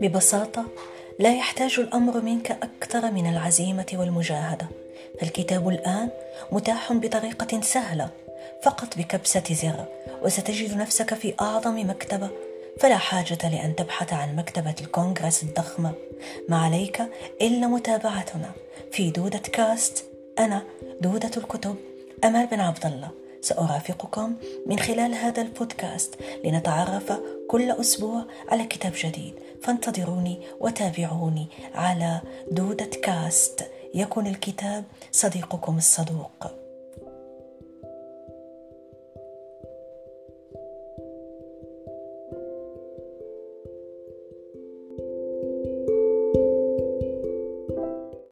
ببساطة لا يحتاج الأمر منك أكثر من العزيمة والمجاهدة. فالكتاب الآن متاح بطريقة سهلة فقط بكبسة زر وستجد نفسك في أعظم مكتبة. فلا حاجة لأن تبحث عن مكتبة الكونغرس الضخمة. ما عليك إلا متابعتنا. في دودة كاست أنا دودة الكتب أمال بن عبد الله سأرافقكم من خلال هذا البودكاست لنتعرف كل أسبوع على كتاب جديد. فانتظروني وتابعوني على دودة كاست. يكن الكتاب صديقكم الصدوق.